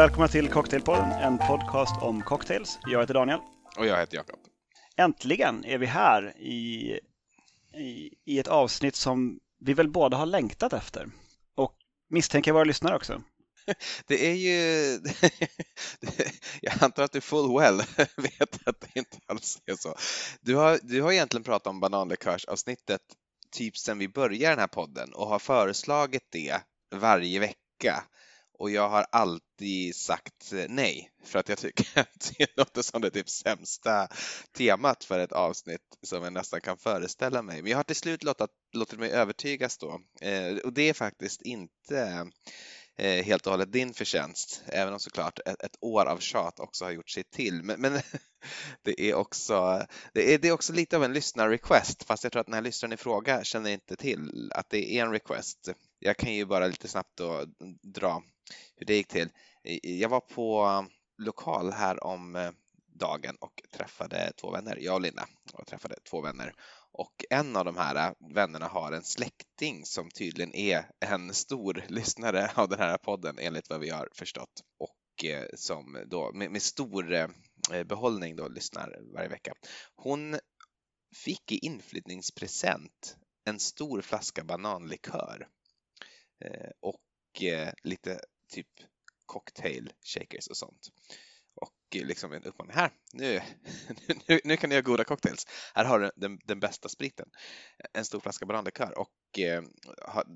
Välkomna till Cocktailpodden, en podcast om cocktails. Jag heter Daniel. Och jag heter Jakob. Äntligen är vi här i, i, i ett avsnitt som vi väl båda har längtat efter. Och misstänker våra lyssnare också. Det är ju, jag antar att du full well vet att det inte alls är så. Du har, du har egentligen pratat om bananlikörsavsnittet typ sedan vi började den här podden och har föreslagit det varje vecka och jag har alltid sagt eh, nej för att jag tycker att det låter som det typ sämsta temat för ett avsnitt som jag nästan kan föreställa mig. Men jag har till slut låtit, låtit mig övertygas då eh, och det är faktiskt inte eh, Eh, helt och hållet din förtjänst, även om såklart ett, ett år av tjat också har gjort sig till. Men, men det, är också, det, är, det är också lite av en lyssnar-request, fast jag tror att den här lyssnaren i fråga känner inte till att det är en request. Jag kan ju bara lite snabbt då dra hur det gick till. Jag var på lokal här om eh, dagen och träffade två vänner, jag och Linda, och träffade två vänner. Och en av de här äh, vännerna har en släkting som tydligen är en stor lyssnare av den här podden enligt vad vi har förstått och eh, som då med, med stor eh, behållning då lyssnar varje vecka. Hon fick i inflyttningspresent en stor flaska bananlikör eh, och eh, lite typ cocktail shakers och sånt. Liksom en uppmaning här, nu, nu, nu kan ni göra goda cocktails. Här har du den, den bästa spriten. En stor flaska bananlikör och eh,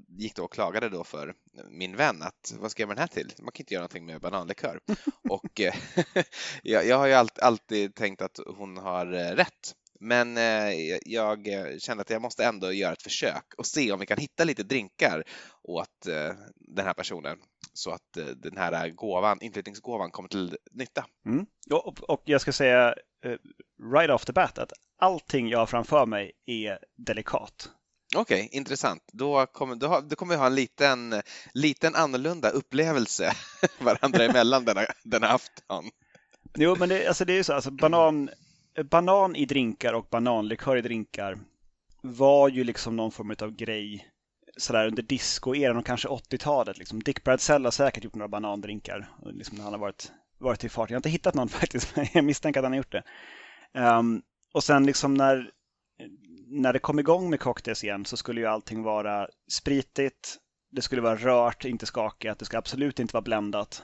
gick då och klagade då för min vän att vad ska jag med den här till? Man kan inte göra någonting med bananlikör. och eh, jag, jag, har ju alltid, alltid tänkt att hon har eh, rätt. Men eh, jag kände att jag måste ändå göra ett försök och se om vi kan hitta lite drinkar åt eh, den här personen så att eh, den här gåvan, inflyttningsgåvan kommer till nytta. Mm. Och, och, jag ska säga right off the bat att allting jag har framför mig är delikat. Okej, okay, intressant. Då kommer, då, då kommer vi ha en liten, liten annorlunda upplevelse varandra emellan denna, denna afton. Jo, men det, alltså det är ju så, alltså banan, banan i drinkar och bananlikör i drinkar var ju liksom någon form av grej sådär under disco-eran och kanske 80-talet. Liksom. Dick Bradsell har säkert gjort några banandrinkar liksom, när han har varit, varit i fart. Jag har inte hittat någon faktiskt, men jag misstänker att han har gjort det. Um, och sen liksom när, när det kom igång med cocktails igen så skulle ju allting vara spritigt, det skulle vara rört, inte skakat, det ska absolut inte vara bländat.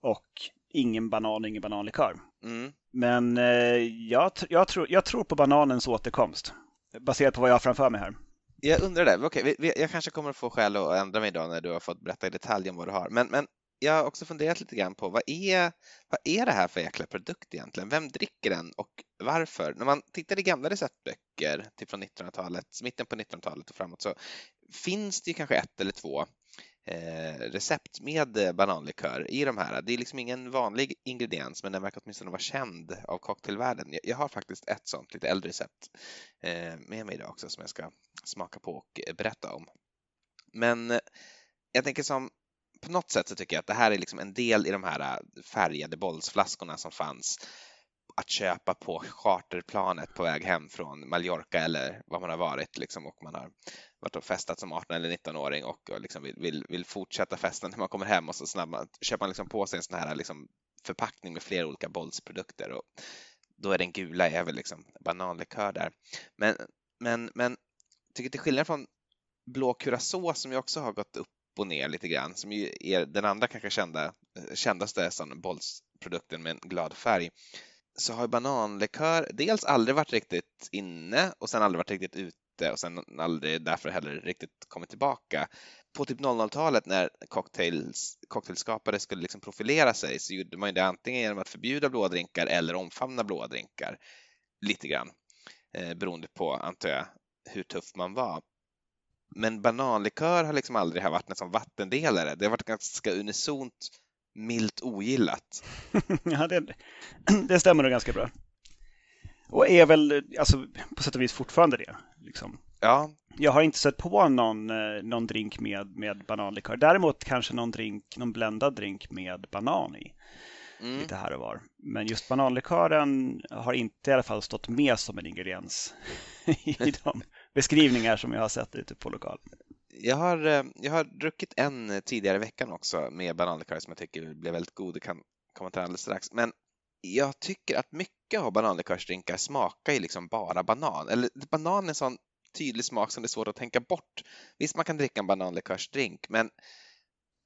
Och ingen banan, ingen bananlikör. Mm. Men eh, jag, jag, tror, jag tror på bananens återkomst, baserat på vad jag har framför mig här. Jag undrar det. Okej, jag kanske kommer att få skäl att ändra mig idag när du har fått berätta i detalj om vad du har. Men, men jag har också funderat lite grann på vad är, vad är det här för jäkla produkt egentligen? Vem dricker den och varför? När man tittar i gamla receptböcker typ från 1900-talet, mitten på 1900-talet och framåt så finns det ju kanske ett eller två Eh, recept med eh, bananlikör i de här. Det är liksom ingen vanlig ingrediens men den verkar åtminstone vara känd av cocktailvärlden. Jag har faktiskt ett sånt lite äldre recept eh, med mig idag också som jag ska smaka på och berätta om. Men jag tänker som på något sätt så tycker jag att det här är liksom en del i de här färgade bollsflaskorna som fanns att köpa på charterplanet på väg hem från Mallorca eller vad man har varit liksom och man har varit och festat som 18 eller 19-åring och, och liksom vill, vill, vill, fortsätta festen när man kommer hem och så snabbt köper man liksom på sig en sån här liksom förpackning med flera olika bollsprodukter och då är den gula är väl liksom bananlikör där. Men, men, men tycker till skillnad från blå curacao som ju också har gått upp och ner lite grann, som ju är den andra kanske kända, kändaste bollsprodukten med en glad färg, så har bananlikör dels aldrig varit riktigt inne och sen aldrig varit riktigt ute och sen aldrig därför heller riktigt kommit tillbaka. På typ 00-talet när cocktails, cocktailskapare skulle liksom profilera sig så gjorde man det antingen genom att förbjuda blådrinkar eller omfamna blådrinkar lite grann eh, beroende på, antar jag, hur tuff man var. Men bananlikör har liksom aldrig varit en sån vattendelare. Det har varit ganska unisont milt ogillat. ja, det, det stämmer nog ganska bra. Och är väl alltså, på sätt och vis fortfarande det. Liksom. Ja. Jag har inte sett på någon, eh, någon drink med, med bananlikör. Däremot kanske någon, drink, någon bländad drink med banan i. Mm. Lite här och var. Men just bananlikören har inte i alla fall stått med som en ingrediens i de beskrivningar som jag har sett ute på lokal. Jag har, eh, jag har druckit en tidigare i veckan också med bananlikör som jag tycker blev väldigt god. Det kan komma till alldeles strax. Men jag tycker att mycket av bananlikörsdrinkar smakar ju liksom bara banan. Eller banan är en sån tydlig smak som det är svårt att tänka bort. Visst, man kan dricka en bananlikörsdrink, men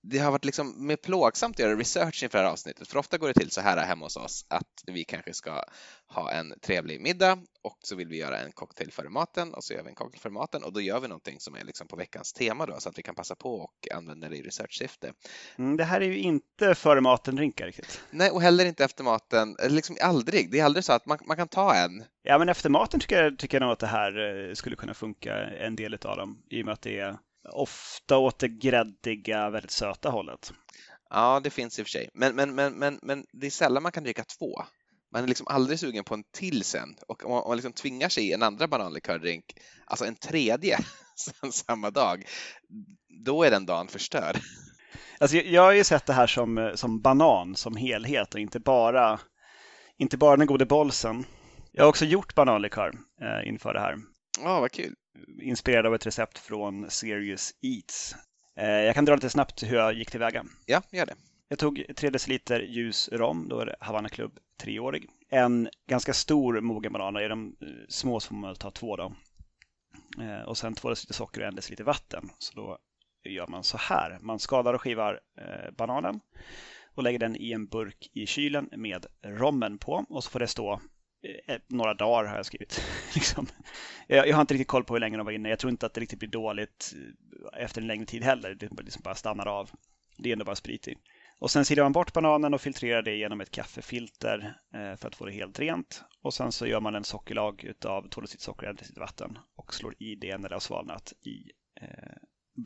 det har varit liksom mer plågsamt att göra research inför det här avsnittet, för ofta går det till så här hemma hos oss att vi kanske ska ha en trevlig middag och så vill vi göra en cocktail före maten och så gör vi en cocktail före maten och då gör vi någonting som är liksom på veckans tema då så att vi kan passa på och använda det i researchsyfte. Mm, det här är ju inte före maten-drinkar riktigt. Nej, och heller inte efter maten, liksom aldrig. Det är aldrig så att man, man kan ta en. Ja, men efter maten tycker jag, tycker jag nog att det här eh, skulle kunna funka en del av dem i och med att det är ofta åt det gräddiga, väldigt söta hållet. Ja, det finns i och för sig. Men, men, men, men, men det är sällan man kan dricka två. Man är liksom aldrig sugen på en till sen. Och om man liksom tvingar sig i en andra bananlikördrink, alltså en tredje sen samma dag, då är den dagen förstörd. Alltså, jag har ju sett det här som, som banan som helhet och inte bara, inte bara den gode bolsen. Jag har också gjort bananlikör eh, inför det här. Ja, oh, vad kul inspirerad av ett recept från Serious Eats. Eh, jag kan dra lite snabbt hur jag gick tillväga. Ja, gör det. Jag tog 3 deciliter ljus rom, då är det Havanna Club treårig. En ganska stor mogen banan, är de eh, små så får man ta två då. Eh, och sen 2 deciliter socker och 1 deciliter vatten. Så då gör man så här. Man skadar och skivar bananen och lägger den i en burk i kylen med rommen på och så får det stå Eh, några dagar har jag skrivit. liksom. jag, jag, har inte riktigt koll på hur länge de var inne. Jag tror inte att det riktigt blir dåligt eh, efter en längre tid heller. Det liksom bara stannar av. Det är ändå bara sprit i. Och sen silar man bort bananen och filtrerar det genom ett kaffefilter eh, för att få det helt rent. Och sen så gör man en sockerlag utav 2 socker och 1 vatten och slår i det när det har svalnat i eh,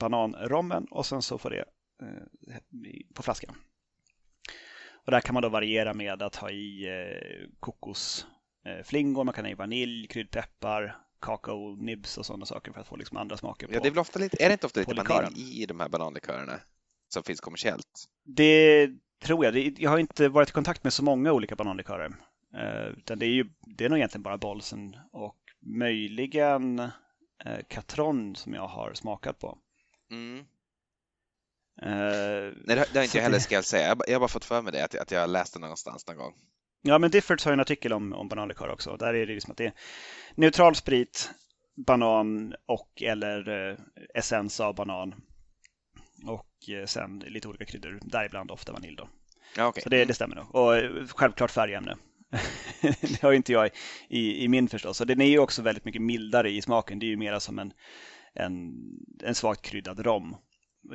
bananrommen och sen så får det eh, på flaskan. Och där kan man då variera med att ha i eh, kokos flingor, man kan ha i vanilj, kryddpeppar, kakao, nibs och sådana saker för att få liksom andra smaker. På, ja, det är, väl ofta lite, är det inte ofta lite vanilj i de här bananlikörerna som finns kommersiellt? Det tror jag. Jag har inte varit i kontakt med så många olika bananlikörer. Eh, utan det är ju det är nog egentligen bara Bolsen och möjligen eh, Catron som jag har smakat på. Mm. Uh, Nej, det, har inte jag heller ska jag säga. Jag har bara fått för mig det, att, att jag läste någonstans någon gång. Ja, men Diffords har en artikel om, om bananlikör också. Där är det liksom att det är neutral sprit, banan och eller eh, essens av banan. Och eh, sen lite olika kryddor, däribland ofta vanilj då. Ja, okay. Så det, det stämmer nog. Och eh, självklart färgämne. det har inte jag i, i min förstås. Så den är ju också väldigt mycket mildare i smaken. Det är ju mera som en, en, en svagt kryddad rom.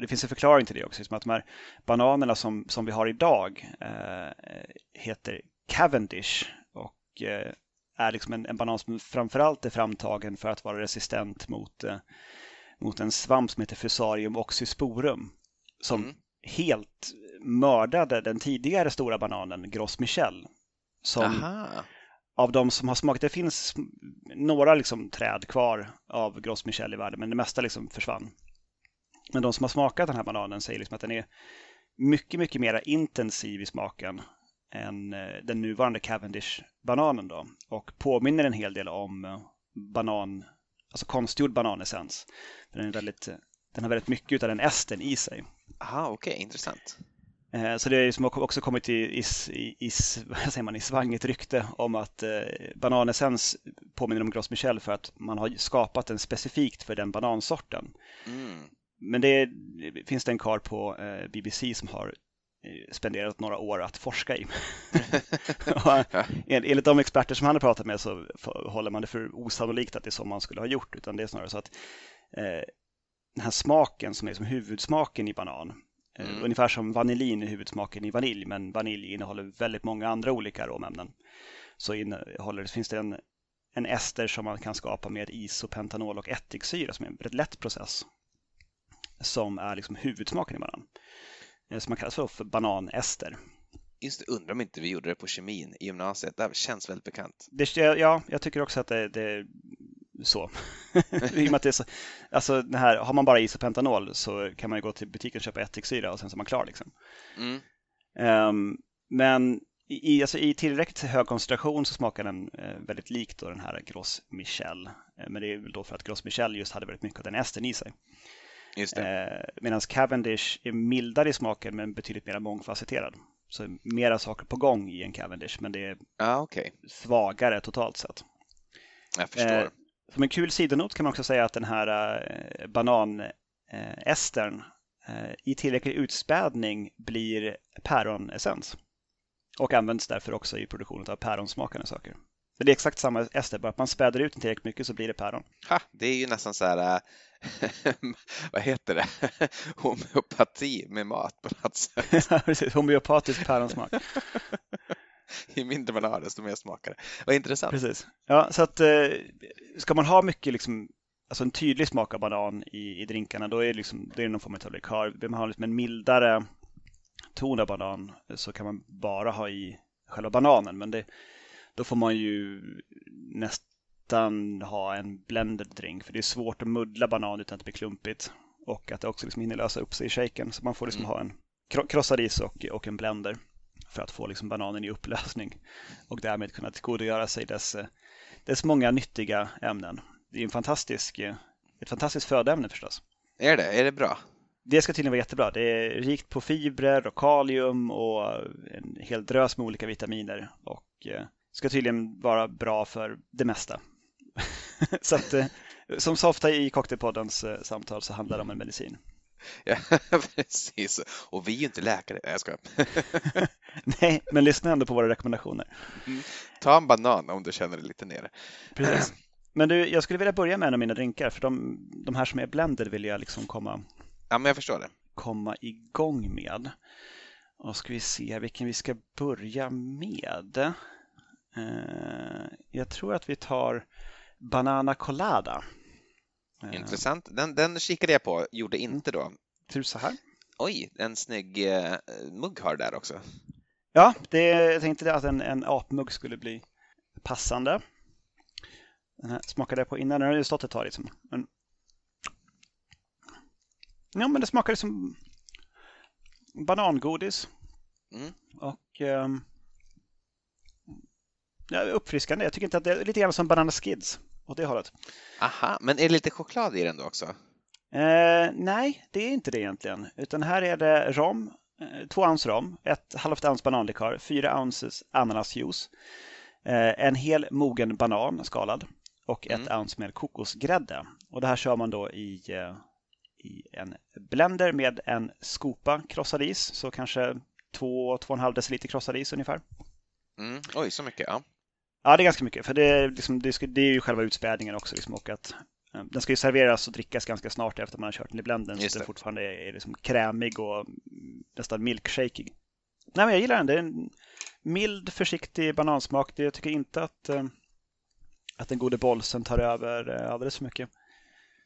Det finns en förklaring till det också, som att de här bananerna som, som vi har idag eh, heter Cavendish och eh, är liksom en, en banan som framförallt är framtagen för att vara resistent mot, eh, mot en svamp som heter Fusarium oxysporum som mm. helt mördade den tidigare stora bananen Gros Michel. Som Aha. av de som har smakat, det finns några liksom träd kvar av Gros Michel i världen men det mesta liksom försvann. Men de som har smakat den här bananen säger liksom att den är mycket, mycket mer intensiv i smaken än eh, den nuvarande Cavendish-bananen då och påminner en hel del om eh, banan, alltså konstgjord bananessens. Den, är väldigt, eh, den har väldigt mycket av den esten i sig. Aha, okej, okay, intressant. Så det är som också kommit i, i, i, vad säger man, i svang ett rykte om att eh, bananessens påminner om Gros Michel för att man har skapat den specifikt för den banansorten. Mm. Men det finns det en kar på eh, BBC som har spenderat några år att forska i. Enligt de experter som han har pratat med så håller man det för osannolikt att det är så man skulle ha gjort, utan det är snarare så att eh, den här smaken som är som huvudsmaken i banan, eh, mm. ungefär som vanillin är huvudsmaken i vanilj, men vanilj innehåller väldigt många andra olika aromämnen. Så innehåller, finns det en, en ester som man kan skapa med isopentanol och ättiksyra som är en väldigt lätt process som är liksom huvudsmaken i banan. Eh, som man kallar för bananester. Just det, undrar om inte vi gjorde det på kemin i gymnasiet. Det känns väldigt bekant. Det, ja, jag tycker också att det, det är så. I och med att det är så alltså, det här, har man bara isopentanol så kan man ju gå till butiken och köpa ättiksyra och sen så är man klar. Liksom. Mm. Um, men i, alltså, i tillräckligt hög koncentration så smakar den eh, väldigt likt den här Gros Michel. Eh, men det är väl då för att Gros Michel just hade väldigt mycket av den estern i sig. Just det. Eh, Medan Cavendish är mildare i smaken men betydligt mer mångfacetterad. Så mera saker på gång i en Cavendish men det är Ja, okej. svagare totalt sett. Jag förstår. Eh, Som en kul sidonot kan man också säga att den här eh, bananestern eh, i tillräcklig utspädning blir päronessens. Och används därför också i produktionen av päronsmakande saker. Så det är exakt samma ester, bara att man späder ut den tillräckligt mycket så blir det päron. Ha, det är ju nästan så här, vad heter det, homeopati med mat på något sätt. Precis, homeopatisk päronsmak. Ju mindre man har desto mer smakar det. Vad intressant. Precis. Ja, så att eh, ska man ha mycket liksom, alltså en tydlig smak av banan i, i drinkarna, då är det, liksom, det är någon form av likör. Vill man ha liksom en mildare ton av banan så kan man bara ha i själva bananen, men det, då får man ju nästan ha en blended drink, för det är svårt att muddla banan utan att det blir klumpigt och att det också liksom hinner lösa upp sig i shaken. Så man får liksom Mm. ha en kro- krossad is och, och en blender för att få liksom bananen i upplösning och därmed kunna tillgodogöra sig dess, dess många nyttiga ämnen. Det är en fantastisk, ett fantastiskt födoämne förstås. Är det? Är det bra? Det ska tydligen vara jättebra. Det är rikt på fibrer och kalium och en hel drös med olika vitaminer och eh, ska tydligen vara bra för det mesta. så att, eh, som så ofta i Cocktailpoddens eh, samtal så handlar det om en medicin. Ja, precis. Och vi är ju inte läkare. Nej, jag skojar. Nej, men lyssna ändå på våra rekommendationer. Ta en banan om du känner dig lite nere. Precis. Men du, jag skulle vilja börja med en av mina drinkar för de, de här som är blended vill jag liksom komma, Ja, men jag förstår det. komma igång med. Och ska vi se vilken vi ska börja med. Eh, jag tror att vi tar Banana Colada. Eh, Intressant. Den, den kikade jag på, gjorde inte då. Typ så här. Oj, en snygg eh, mugg har där också. Ja, det, jag tänkte att en, en apmugg skulle bli passande. Den här smakade jag på innan, den har ju stått ett tag liksom. Men... Ja, men det smakade som banangodis. Mm. Och ehm, ja, uppfriskande. Jag tycker inte att det är lite grann som Banana Skids åt det hållet. Aha, men är det lite choklad i den då också? Eh, nej, det är inte det egentligen. Utan här är det rom, eh, två ounce rom, ett halvt ounce bananlikör, fyra ounces ananasjuice, eh, en hel mogen banan skalad och ett Mm. ounce med kokosgrädde. Och det här kör man då i, eh, i en blender med en skopa krossad is, så kanske två, två och en halv deciliter krossad is ungefär. Mm. Oj, så mycket. Ja. Ja, det är ganska mycket, för det, är liksom, det, det är ju själva utspädningen också. Liksom, och att, eh, den ska ju serveras och drickas ganska snart efter man har kört den i blenden, Just så den det. fortfarande är, är liksom krämig och mm, nästan milkshakeig. Nej, men jag gillar den. Det är en mild, försiktig banansmak. Det, jag tycker inte att, eh, att den gode bolsen tar över eh, alldeles för mycket.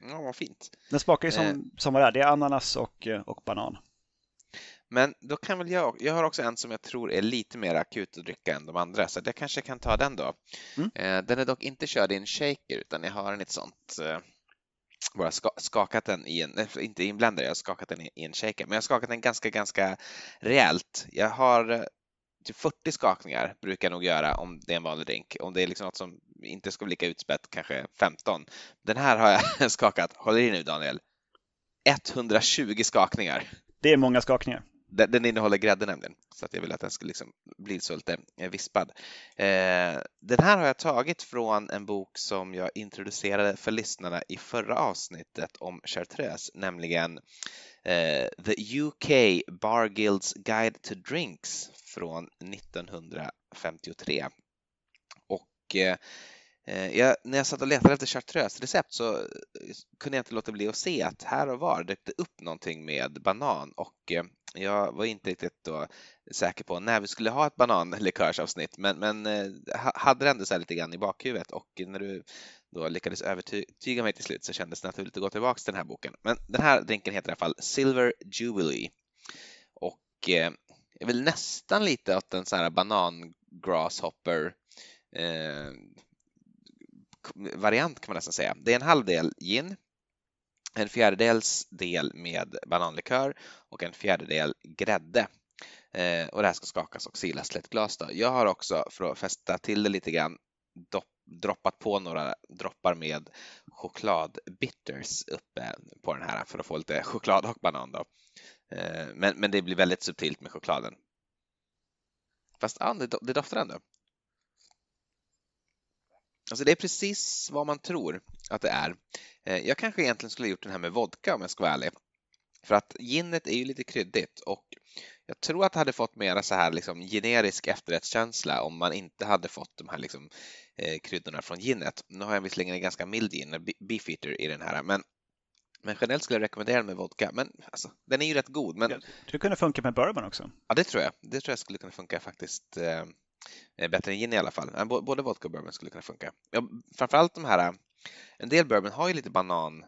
ja, vad fint. Den smakar ju som, Eh. som vad det är. Det är ananas och, och banan. Men då kan väl jag, jag har också en som jag tror är lite mer akut att dricka än de andra, så jag kanske kan ta den då. Mm. Eh, Den är dock inte körd i en shaker, utan jag har den i ett sånt, eh, bara ska, skakat den i en, inte i en blender, jag har skakat den i, i en shaker, men jag har skakat den ganska, ganska rejält. Jag har eh, typ 40 skakningar brukar jag nog göra om det är en vanlig drink. Om det är liksom något som inte ska bli lika utspätt, kanske 15. Den här har jag skakat, håll i nu Daniel, 120 skakningar. Det är många skakningar. Den, den innehåller grädde nämligen, så att jag vill att den ska liksom bli så lite eh, vispad. Eh, den här har jag tagit från en bok som jag introducerade för lyssnarna i förra avsnittet om chartreuse, nämligen eh, The UK Bar Guilds Guide to Drinks från 1953. Och Eh, Eh, jag, när jag satt och letade efter chartreuse-recept så eh, kunde jag inte låta bli att se att här och var dök det upp någonting med banan och eh, jag var inte riktigt då säker på när vi skulle ha ett bananlikörsavsnitt men, men hade det ändå så här lite grann i bakhuvudet och när du då lyckades övertyga mig till slut så kändes det naturligt att gå tillbaka till den här boken. Men den här drinken heter i alla fall Silver Jubilee och eh, väl nästan lite åt en sån här banan grasshopper eh, variant kan man nästan säga. Det är en halv del gin, en fjärdedels del med bananlikör och en fjärdedel grädde. Eh, och det här ska skakas och silas till ett glas. Då. Jag har också, för att fästa till det lite grann, dopp, droppat på några droppar med chokladbitters uppe på den här för att få lite choklad och banan då. Eh, men, men det blir väldigt subtilt med chokladen. Fast ja, det, det doftar ändå. Alltså det är precis vad man tror att det är. Eh, jag kanske egentligen skulle ha gjort den här med vodka om jag ska vara ärlig. För att ginet är ju lite kryddigt och jag tror att det hade fått mera så här liksom generisk efterrättskänsla om man inte hade fått de här liksom, eh, kryddorna från ginet. Nu har jag visserligen en ganska mild gin, beefeater i den här, men, men generellt skulle jag rekommendera den med vodka. Men alltså, den är ju rätt god. Men... Det kunde funka med bourbon också. Ja, det tror jag. Det tror jag skulle kunna funka faktiskt eh, bättre än gin i alla fall. Både vodka och bourbon skulle kunna funka. Ja, framförallt de här, en del bourbon har ju lite banan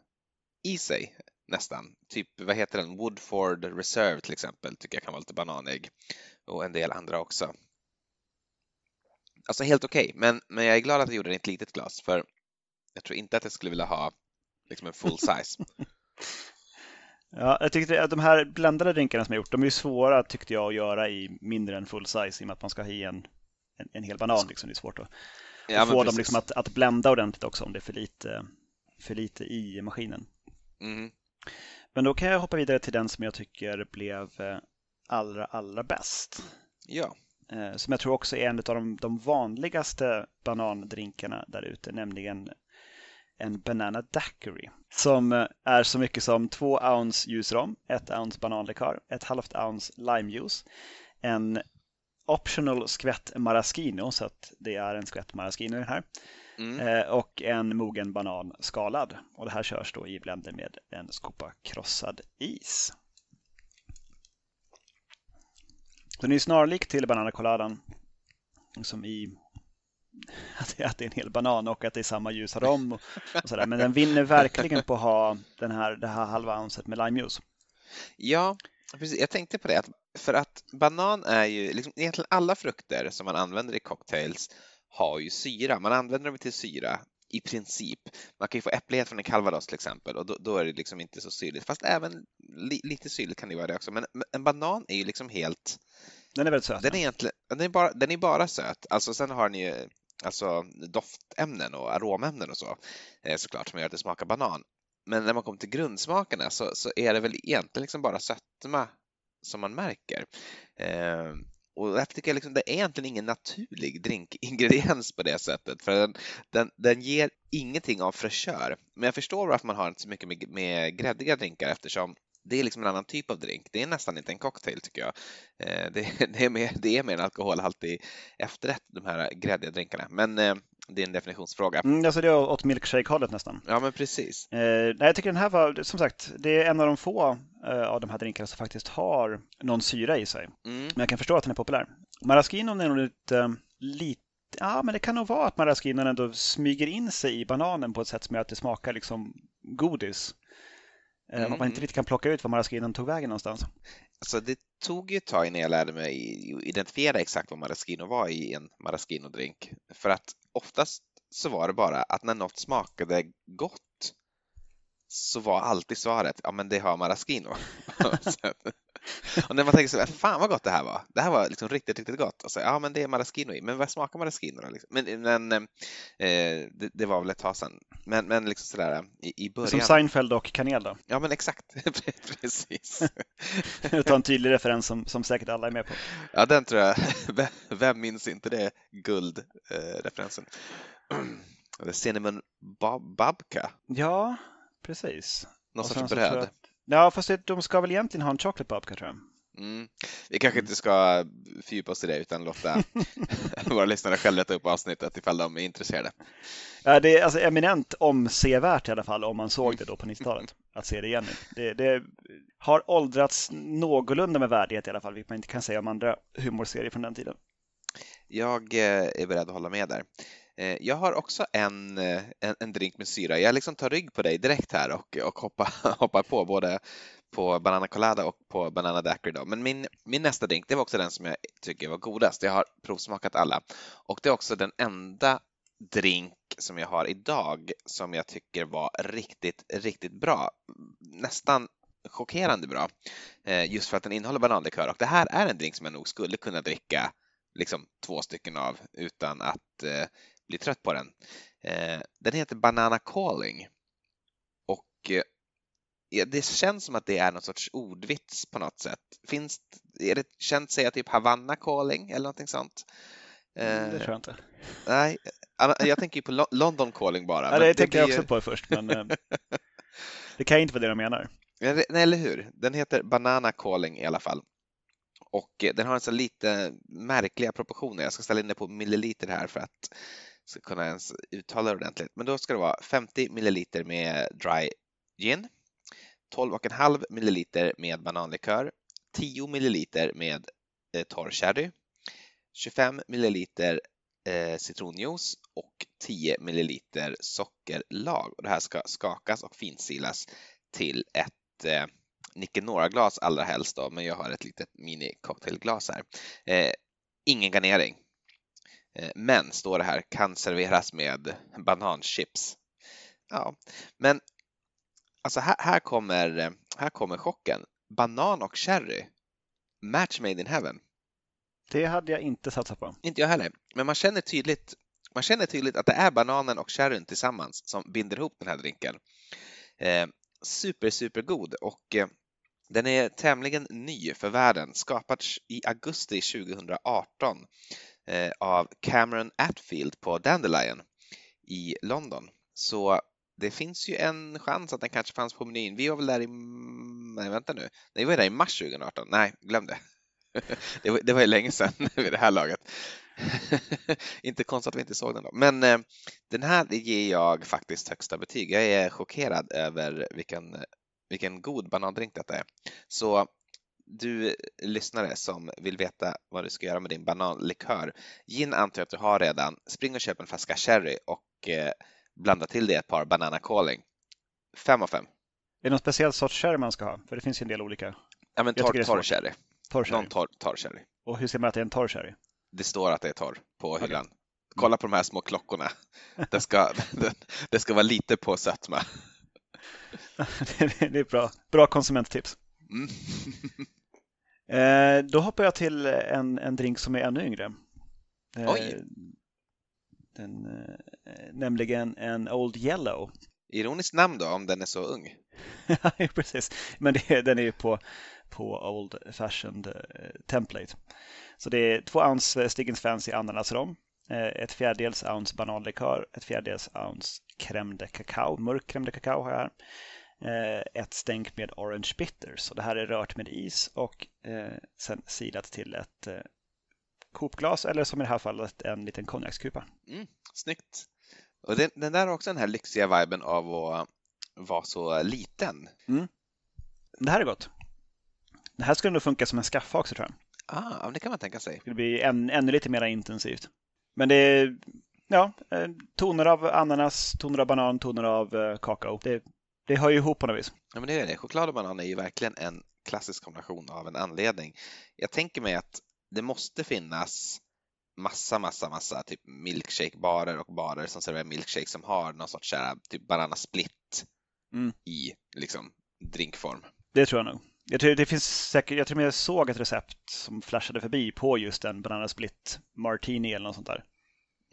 i sig nästan. Typ, vad heter den? Woodford Reserve till exempel tycker jag kan vara lite bananig. Och en del andra också. Alltså helt okej, okay. men, men jag är glad att jag gjorde det i ett litet glas för jag tror inte att jag skulle vilja ha liksom en full size. ja, jag tyckte att de här bländade drinkarna som jag gjort, de är ju svåra tyckte jag att göra i mindre än full size i och med att man ska ha i en, en, en hel banan. Liksom. Det är svårt att, ja, att få precis. dem liksom att, att blända ordentligt också om det är för lite, för lite i maskinen. Mm. Men då kan jag hoppa vidare till den som jag tycker blev eh, allra, allra bäst. Ja. Eh, som jag tror också är en av de, de vanligaste banandrinkarna där ute, nämligen en Banana Daiquiri. Som eh, är så mycket som två ounce ljusrom, ett ounce bananlikör, ett halvt ounce limejuice, en optional skvätt maraschino, så att det är en skvätt maraschino i den här, Mm. Eh, och en mogen banan skalad. Och det här körs då i blender med en skopa krossad is. Den är snarlik till bananacoladan som i att det är en hel banan och att det är samma ljusa rom och, och sådär. Men den vinner verkligen på att ha den här, det här halva ounset med limejuice. Ja, precis. Jag tänkte på det, för att banan är ju, liksom, egentligen alla frukter som man använder i cocktails har ju syra. Man använder dem till syra i princip. Man kan ju få äpplighet från en calvados till exempel och då, då, är det liksom inte så syrligt. Fast även li, lite syrligt kan det vara det också. Men en banan är ju liksom helt... Den är väldigt söt. Den är, egentligen, den är, bara, den är bara söt. Alltså sen har den ju alltså, doftämnen och aromämnen och så eh, såklart som gör att det smakar banan. Men när man kommer till grundsmakerna så, så är det väl egentligen liksom bara sötma som man märker. Eh, och därför tycker jag liksom, det är egentligen ingen naturlig drinkingrediens på det sättet, för den, den, den ger ingenting av fräschör. Men jag förstår varför man har inte så mycket med, med gräddiga drinkar eftersom det är liksom en annan typ av drink. Det är nästan inte en cocktail tycker jag. Eh, det, det, är, mer, det är mer en alkoholhaltig efterrätt, de här gräddiga drinkarna. Men eh, det är en definitionsfråga. Mm, alltså det är åt milkshake-hållet nästan. Ja, men precis. Eh, nej, jag tycker den här var, som sagt, det är en av de få eh, av de här drinkarna som faktiskt har någon syra i sig. Mm. Men jag kan förstå att den är populär. Maraschinon är nog lite, lite Ja, men det kan nog vara att maraschinon ändå smyger in sig i bananen på ett sätt som gör att det smakar liksom godis. Eh, mm. Att man inte riktigt kan plocka ut var maraschinon tog vägen någonstans. Alltså det tog ju ett tag innan jag lärde mig identifiera exakt vad maraschino var i en maraschino-drink. För att oftast så var det bara att när något smakade gott så var alltid svaret, ja men det har maraschino. och när man tänker så här, fan vad gott det här var. Det här var liksom riktigt, riktigt gott. Och så, ja men det är maraschino i. Men vad smakar maraschino då? Liksom? Men, men eh, det, det, var väl ett tag sedan. Men, men liksom sådär i, i början. Som Seinfeld och kanel då? Ja men exakt, precis. Ta en tydlig referens som, som säkert alla är med på. Ja den tror jag, vem minns inte det guldreferensen? Eh, Cinnamon Babka. Ja, precis. Någon sorts bröd. Ja, fast de ska väl egentligen ha en chocolate babka tror jag. Mm. Vi kanske inte ska fördjupa oss i det utan låta våra lyssnare själva leta upp avsnittet ifall de är intresserade. Ja, det är alltså eminent omsevärt i alla fall om man såg det då på 90-talet. Att se det igen nu. Det, det, har åldrats någorlunda med värdighet i alla fall, vilket man inte kan säga om andra humorserier från den tiden. Jag eh, är beredd att hålla med där. Eh, jag har också en, eh, en, en, drink med syra. Jag liksom tar rygg på dig direkt här och, och hoppar, hoppar på både på Banana Colada och på Banana Daiquiri. Då. Men min, min nästa drink, det var också den som jag tycker var godast. Jag har provsmakat alla och det är också den enda drink som jag har idag som jag tycker var riktigt, riktigt bra. Nästan chockerande bra eh, just för att den innehåller bananlikör och det här är en drink som jag nog skulle kunna dricka liksom två stycken av utan att blir trött på den. Eh, den heter Banana Calling eh, ja, det känns som att det är någon sorts ordvits på något sätt. Finns, är det känt säga typ Havanna calling eller någonting sånt? Mm, det tror jag inte. Nej, jag tänker ju på Lo- London calling bara. Ja, det tänker jag ju- också på först, men eh, det kan ju inte vara det de menar. Nej, eller hur? Den heter Banana Calling i alla fall. Och eh, den har en så lite märkliga proportioner. Jag ska ställa in det på milliliter här för att ska kunna ens uttala det ordentligt. Men då ska det vara 50 milliliter med dry gin, 12,5 milliliter med bananlikör, 10 milliliter med eh, torr sherry, 25 milliliter eh, citronjuice och 10 milliliter sockerlag. Och det här ska skakas och finsilas till ett eh, Nicanora-glas allra helst då, men jag har ett litet mini-cocktailglas här. Eh, ingen garnering. Eh, men, står det här, kan serveras med bananchips. Ja, men alltså här, här, kommer, här kommer chocken. Banan och cherry. Match made in heaven. Det hade jag inte satsat på. Inte jag heller, men man känner tydligt man känner tydligt att det är bananen och sherryn tillsammans som binder ihop den här drinken. Eh, super, super god och eh, den är tämligen ny för världen, skapad i augusti 2018 eh, Eh, av Cameron Atfield på Dandelion i London. Så det finns ju en chans att den kanske fanns på menyn. Vi var väl där i, nej vänta nu, nej, vi var där i mars 2018. Nej, glöm det. Det var, det var ju länge sedan vid det här laget. inte konstigt att vi inte såg den då. Men eh, den här ger jag faktiskt högsta betyg. Jag är chockerad över vilken, vilken god banandrink detta är. Så du lyssnare som vill veta vad du ska göra med din bananlikör. Gin antar jag att du har redan. Spring och köp en flaska sherry och eh, blanda till det ett par banana calling. Fem av fem. Är det någon speciell sorts sherry man ska ha? För det finns ju en del olika. Ja, men torr, torr sherry. Torr sherry. Någon torr, torr sherry. Och hur ser man att det är en torr sherry? Det står att det är torr på hyllan. Kolla på de här små klockorna. Det ska, det ska vara lite på sötma. det är bra. Bra konsumenttips. Mm. Eh, då hoppar jag till en, en drink som är ännu yngre. Eh, Oj. Den, eh, nämligen en Old Yellow. Ironiskt namn då, om den är så ung. Ja, precis. Men det, den är ju på, på Old Fashioned eh, Template. Så det är två ounce Stiggins Fancy ananasrom, eh, ett fjärdedels ounce bananlikör, ett fjärdedels ounce crème de cacao, mörk crème de cacao har jag här. Eh, ett stänk med orange bitters. Och det här är rört med is och eh, sen silat till ett eh, kopglas eller som i det här fallet en liten konjakskupa. Mm, snyggt. Och den, den där har också den här lyxiga viben av att vara så liten. Det här är gott. Det här skulle nog funka som en skaffa också tror jag. Ah, det kan man tänka sig. Det skulle bli än, ännu lite mer intensivt. Men det är ja, eh, toner av ananas, toner av banan, toner av eh, kakao. Det, det hör ju ihop på något vis. Ja, men det är det. Choklad och banan är ju verkligen en klassisk kombination av en anledning. Jag tänker mig att det måste finnas massa, massa, massa typ milkshake-barer och barer som serverar milkshake som har någon sorts här, typ banana split Mm. i liksom drinkform. Det tror jag nog. Jag tror det finns säkert, jag tror jag såg ett recept som flashade förbi på just en banana split martini eller något sånt där.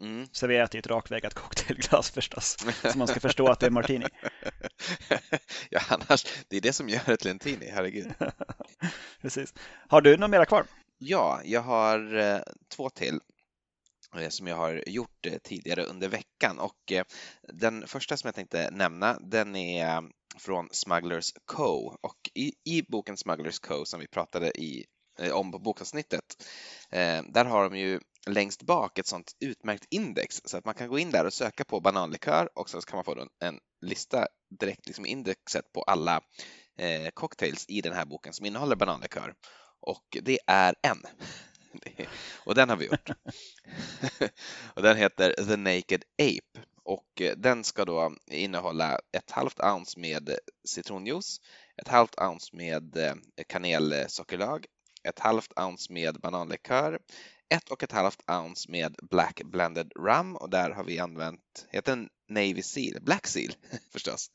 Mm. Serverat i ett rakvägat cocktailglas förstås. Så man ska förstå att det är martini. ja, annars, det är det som gör ett lentini, herregud. Precis. Har du några mera kvar? Ja, jag har eh, två till eh, som jag har gjort eh, tidigare under veckan och den första som jag tänkte nämna den är från Smugglers Co och i, i boken Smugglers Co som vi pratade i, om på bokavsnittet där har de ju längst bak ett sånt utmärkt index så att man kan gå in där och söka på bananlikör och så kan man få en, lista direkt liksom indexet på alla eh, cocktails i den här boken som innehåller bananlikör och det är en. Och den har vi gjort. Och den heter The Naked Ape och eh, den ska då innehålla ett halvt ounce med citronjuice, ett halvt ounce med eh, kanelsockerlag, ett halvt ounce med bananlikör, ett och ett halvt ounce med Black Blended Rum och där har vi använt, heter den Navy Seal, Black Seal förstås,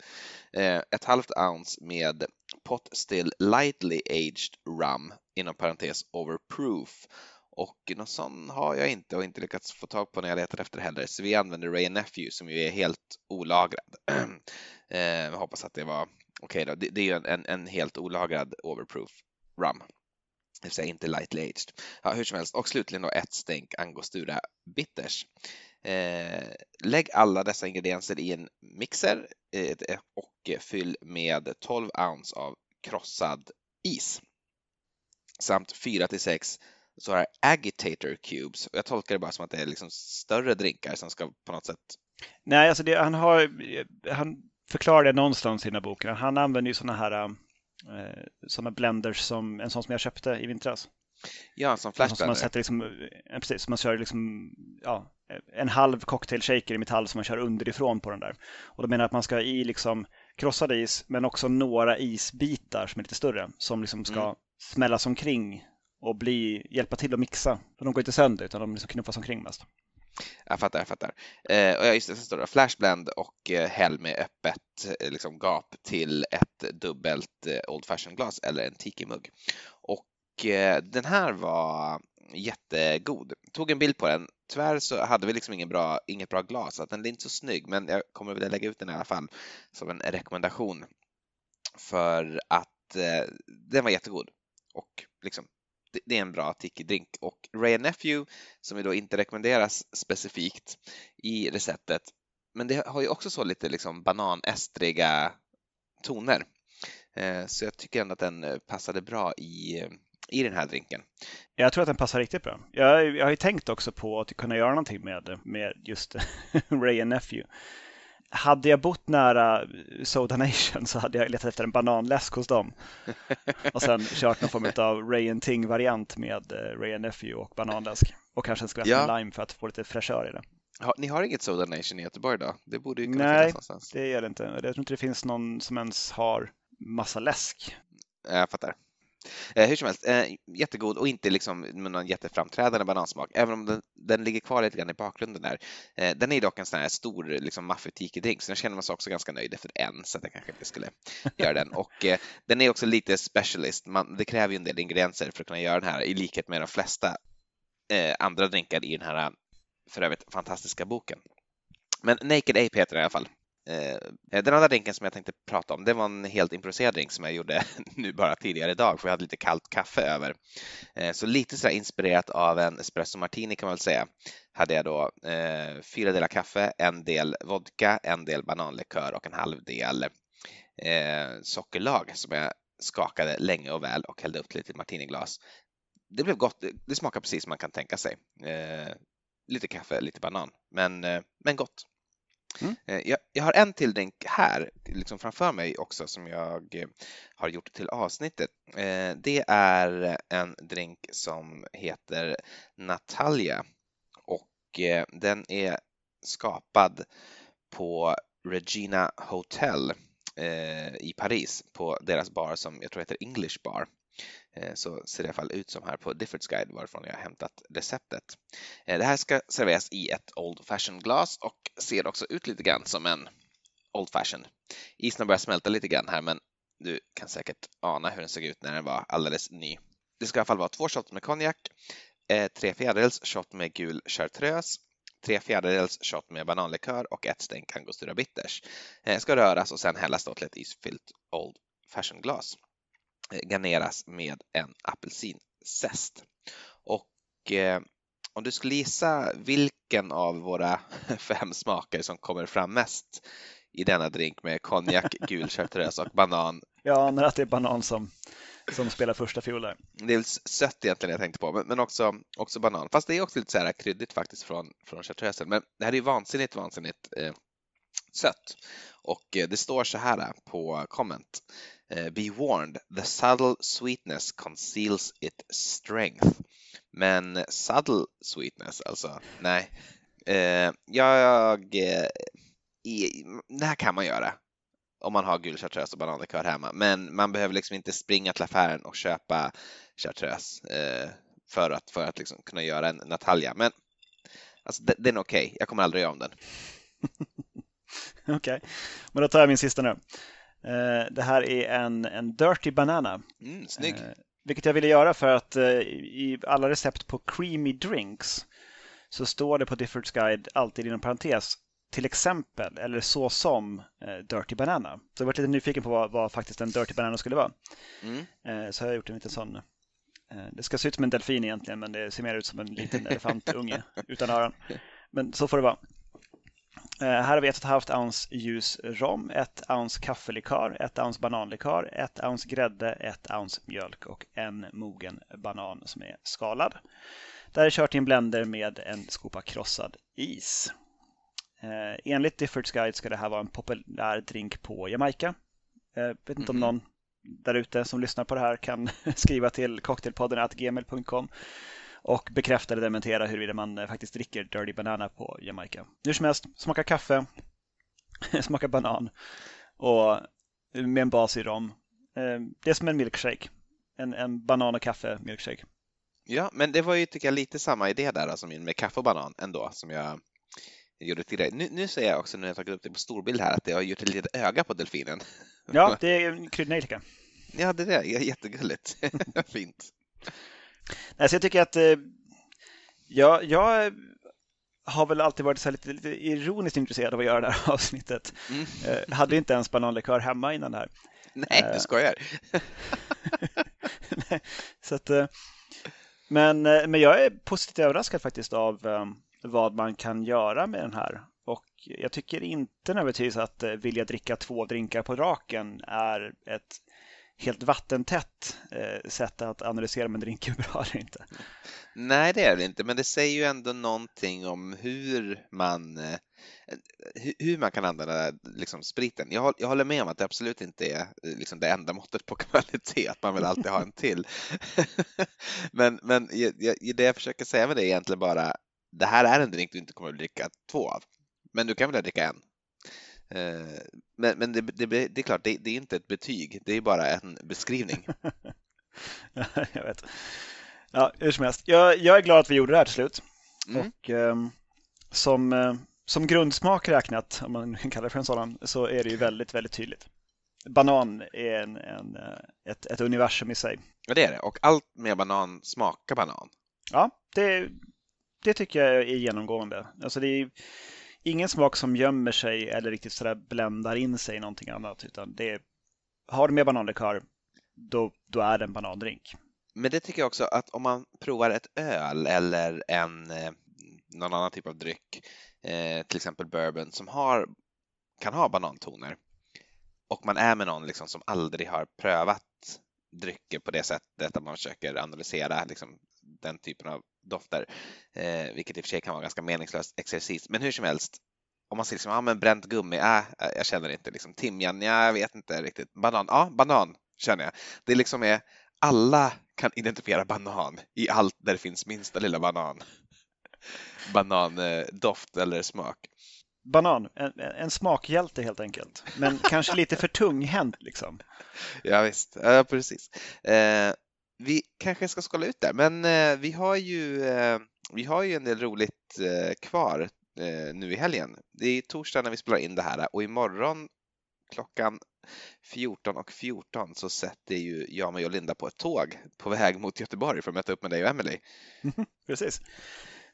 Eh, ett halvt ounce med Pot Still Lightly Aged Rum inom parentes overproof Och någon sån har jag inte och inte lyckats få tag på när jag letar efter heller. Så vi använder Ray Nephew som ju är helt olagrad. jag eh, hoppas att det var okej okay då. Det, det är ju en, en, en, helt olagrad overproof rum. Det vill säga inte lightly aged. Ja, hur som helst. Och slutligen då ett stänk angostura bitters. Eh, lägg alla dessa ingredienser i en mixer eh, och fyll med 12 ounce av krossad is samt 4 till 6 så här agitator cubes. Jag tolkar det bara som att det är liksom större drinkar som ska på något sätt. Nej, alltså det, han har, han förklarar det någonstans i den här boken. Han använder ju sådana här um, sådana blenders som en sån som jag köpte i vintras. Ja, som flashblender. Som man sätter liksom, eh, precis, man kör liksom, ja, en halv cocktail shaker i metall som man kör underifrån på den där. Och då menar jag att man ska i liksom krossad is, men också några isbitar som är lite större, som liksom ska mm. smällas omkring och bli, hjälpa till att mixa. För de går inte sönder, utan de liksom knuffas omkring mest. Jag fattar, jag fattar. Eh, och just det, så står det flashblend och eh, häll med öppet eh, liksom, gap till ett dubbelt eh, Old Fashion glas eller en tiki-mugg. Och eh, den här var jättegod. Tog en bild på den. Tyvärr så hade vi liksom ingen bra, inget bra glas, så den är inte så snygg, men jag kommer vilja lägga ut den i alla fall som en rekommendation. För att eh, den var jättegod och liksom det är en bra tiki-drink och Ray Nephew som ju då inte rekommenderas specifikt i receptet men det har ju också så lite liksom bananestriga toner. Eh, så jag tycker ändå att den eh, passade bra i, eh, i den här drinken. Jag tror att den passar riktigt bra. Jag, jag har ju tänkt också på att kunna göra någonting med, med just Ray Nephew hade jag bott nära Soda Nation så hade jag letat efter en bananläsk hos dem. Och sen kört någon form av Ray and Ting-variant med eh, Ray and Nephew och bananläsk. Och kanske en skvätt ja. lime för att få lite fräschör i det. Ha, ni har inget Soda Nation i Göteborg då? Det borde ju kunna Nej, finnas någonstans. det gör det inte. Jag tror inte det finns någon som ens har massa läsk. Jag fattar. Eh, hur som helst, eh, jättegod och inte liksom någon jätteframträdande banansmak, även om den, den ligger kvar lite grann i bakgrunden där. Eh, den är dock en sån här stor liksom maffetiki-drink, så jag känner mig också ganska nöjd efter en, så att jag kanske inte skulle göra den. Och eh, den är också lite specialist, Man, det kräver ju en del ingredienser för att kunna göra den här, i likhet med de flesta eh, andra drinkar i den här för övrigt fantastiska boken. Men Naked Ape heter den i alla fall. Eh, eh, den andra drinken som jag tänkte prata om, det var en helt improviserad drink som jag gjorde nu bara tidigare idag, för jag hade lite kallt kaffe över. Eh, så lite så inspirerat av en espresso martini kan man väl säga, hade jag då eh, fyra delar kaffe, en del vodka, en del bananlikör och en halv del eh, sockerlag som jag skakade länge och väl och hällde upp till ett martiniglas. Det blev gott, det smakar precis som man kan tänka sig. Eh, lite kaffe, lite banan, men, men gott. Mm. Eh, jag, jag, har en till drink här liksom framför mig också som jag eh, har gjort till avsnittet. Eh, det är en drink som heter Natalia och den är skapad på Regina Hotel i Paris på deras bar som jag tror heter English Bar. Eh, så ser det i alla fall ut som här på Diffords Guide varifrån jag har hämtat receptet. Eh, det här ska serveras i ett Old Fashion glas och ser också ut lite grann som en Old Fashion. Isen har börjat smälta lite grann här men du kan säkert ana hur den såg ut när den var alldeles ny. Det ska i alla fall vara två shots med konjak, eh, tre fjärdedels shot med gul chartreuse, tre fjärdedels shot med bananlikör och ett stänk angostura bitters. Ska röras och sen hällas då till ett isfyllt Old Fashion glas garneras med en apelsinzest. Och eh, om du skulle gissa vilken av våra fem smaker som kommer fram mest i denna drink med konjak, gul chartreuse och banan. Ja, när det är banan som, som spelar första fiol där. Det är sött egentligen jag tänkte på, men, men också, också banan. Fast det är också lite så här kryddigt faktiskt från, från chartreusen. Men det här är ju vansinnigt, vansinnigt eh, sött. Och eh, det står så här på comment. Eh, be warned, the subtle sweetness conceals its strength. Men subtle sweetness, alltså, nej. Eh, jag... Eh, i, det här kan man göra om man har gul chartreuse och bananlikör hemma, men man behöver liksom inte springa till affären och köpa chartreuse eh, för att, för att liksom kunna göra en Natalia. Men alltså, den är okej, okay. jag kommer aldrig göra om den. okej, okay. men då tar jag min sista nu. Eh, det här är en, en Dirty Banana. Mm, snygg. Eh, vilket jag ville göra för att eh, i alla recept på creamy drinks så står det på Diffords Guide alltid inom parentes till exempel eller så som Dirty Banana. Så jag var lite nyfiken på vad, vad, faktiskt en Dirty Banana skulle vara. Mm. Så jag har gjort en liten sån. Det ska se ut som en delfin egentligen men det ser mer ut som en liten elefantunge utan öron. Men så får det vara. Eh, här har vi 1,5 ounce ljus rom, 1 ounce kaffelikör, 1 ounce bananlikör, 1 ounce grädde, 1 ounce mjölk och en mogen banan som är skalad. Det här är kört i en blender med en skopa krossad is. Eh, enligt Diffords Guide ska det här vara en populär drink på Jamaica. Jag vet inte om mhm. någon där ute som lyssnar på det här kan skriva till cocktailpodden gmail.com och bekräfta eller dementera huruvida man eh, faktiskt dricker Dirty Banana på Jamaica. Hur som helst, smaka kaffe, smaka banan och med en bas i rom. Eh, det är som en milkshake, en, en banan och kaffe milkshake. Ja, men det var ju tycker jag lite samma idé där alltså med kaffe och banan ändå som jag gjorde tidigare. Nu, nu ser jag också när jag tagit upp det på storbild här att det har gjort ett litet öga på delfinen. Ja, det är en kryddnejlika. Ja, det är det. Jättegulligt. Fint. Nej, så jag tycker att eh, jag, jag har väl alltid varit så lite, lite ironiskt intresserad av att göra det här avsnittet. Mm. Eh, hade inte ens bananlikör hemma innan det här. Nej, du skojar. Nej, så att, eh, men, eh, men jag är positivt överraskad faktiskt av um, vad man kan göra med den här. Och jag tycker inte nödvändigtvis att uh, vilja dricka två drinkar på raken är ett helt vattentätt eh, sätt att analysera om en drink är bra eller inte. Nej, det är det inte, men det säger ju ändå någonting om hur man eh, hur man kan använda liksom, spriten. Jag, jag håller med om att det absolut inte är eh, liksom, det enda måttet på kvalitet, att man vill alltid ha en till. men men jag, det jag försöker säga med det är egentligen bara, det här är en drink du inte kommer att dricka två av, men du kan väl dricka en. Eh, men, men det, det, det, är klart, det, det, är inte ett betyg, det är bara en beskrivning. jag vet. Ja, hur som helst. Jag, jag, är glad att vi gjorde det här till slut. Mm. Och um, som, uh, som grundsmak räknat, om man kan kalla det för en sådan, så är det ju väldigt, väldigt tydligt. Banan är en, en, eh, ett, ett universum i sig. Ja, det är det. Och allt med banan smakar banan. Ja, det, det tycker jag är genomgående. Alltså det är ingen smak som gömmer sig eller riktigt sådär bländar in sig i någonting annat. Utan det är, har du med bananlikör, då, då är det en banandrink. Men det tycker jag också att om man provar ett öl eller en, eh, någon annan typ av dryck, eh, till exempel bourbon, som har, kan ha banantoner och man är med någon liksom som aldrig har prövat drycker på det sättet att man försöker analysera liksom, den typen av dofter, eh, vilket i och för sig kan vara ganska meningslöst exercis. Men hur som helst, om man säger liksom, ah, men bränt gummi, äh, jag känner inte. Liksom, timjan, ja, jag vet inte riktigt. Banan, ja, banan känner jag. Det liksom är, alla kan identifiera banan i allt där det finns minsta lilla banan. Banandoft eh, eller smak. Banan, en, en smakhjälte helt enkelt. Men kanske lite för tunghänt liksom. Ja visst, ja, precis. Eh, vi kanske ska skala ut där, men eh, vi har ju eh, vi har ju en del roligt eh, kvar eh, nu i helgen. Det är torsdag när vi spelar in det här och imorgon klockan 14.14 och 14 så sätter ju jag, mig och Linda på ett tåg på väg mot Göteborg för att möta upp med dig och Emily. Precis.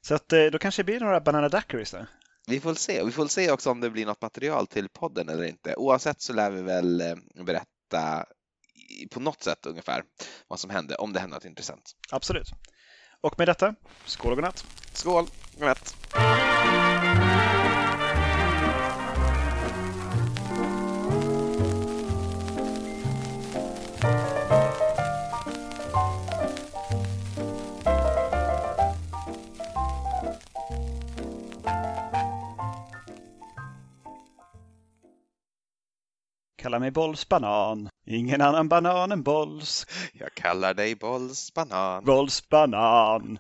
Så att eh, då kanske det blir några Banana Daiquiris där. Vi får se. Vi får se också om det blir något material till podden eller inte. Oavsett så lär vi väl eh, berätta på något sätt ungefär vad som hände, om det hände något intressant. Absolut. Och med detta, skål och godnatt. Skål, godnatt. Kalla mig bollsbanan. Ingen annan banan än bolls. Jag kallar dig bollsbanan. Bollsbanan.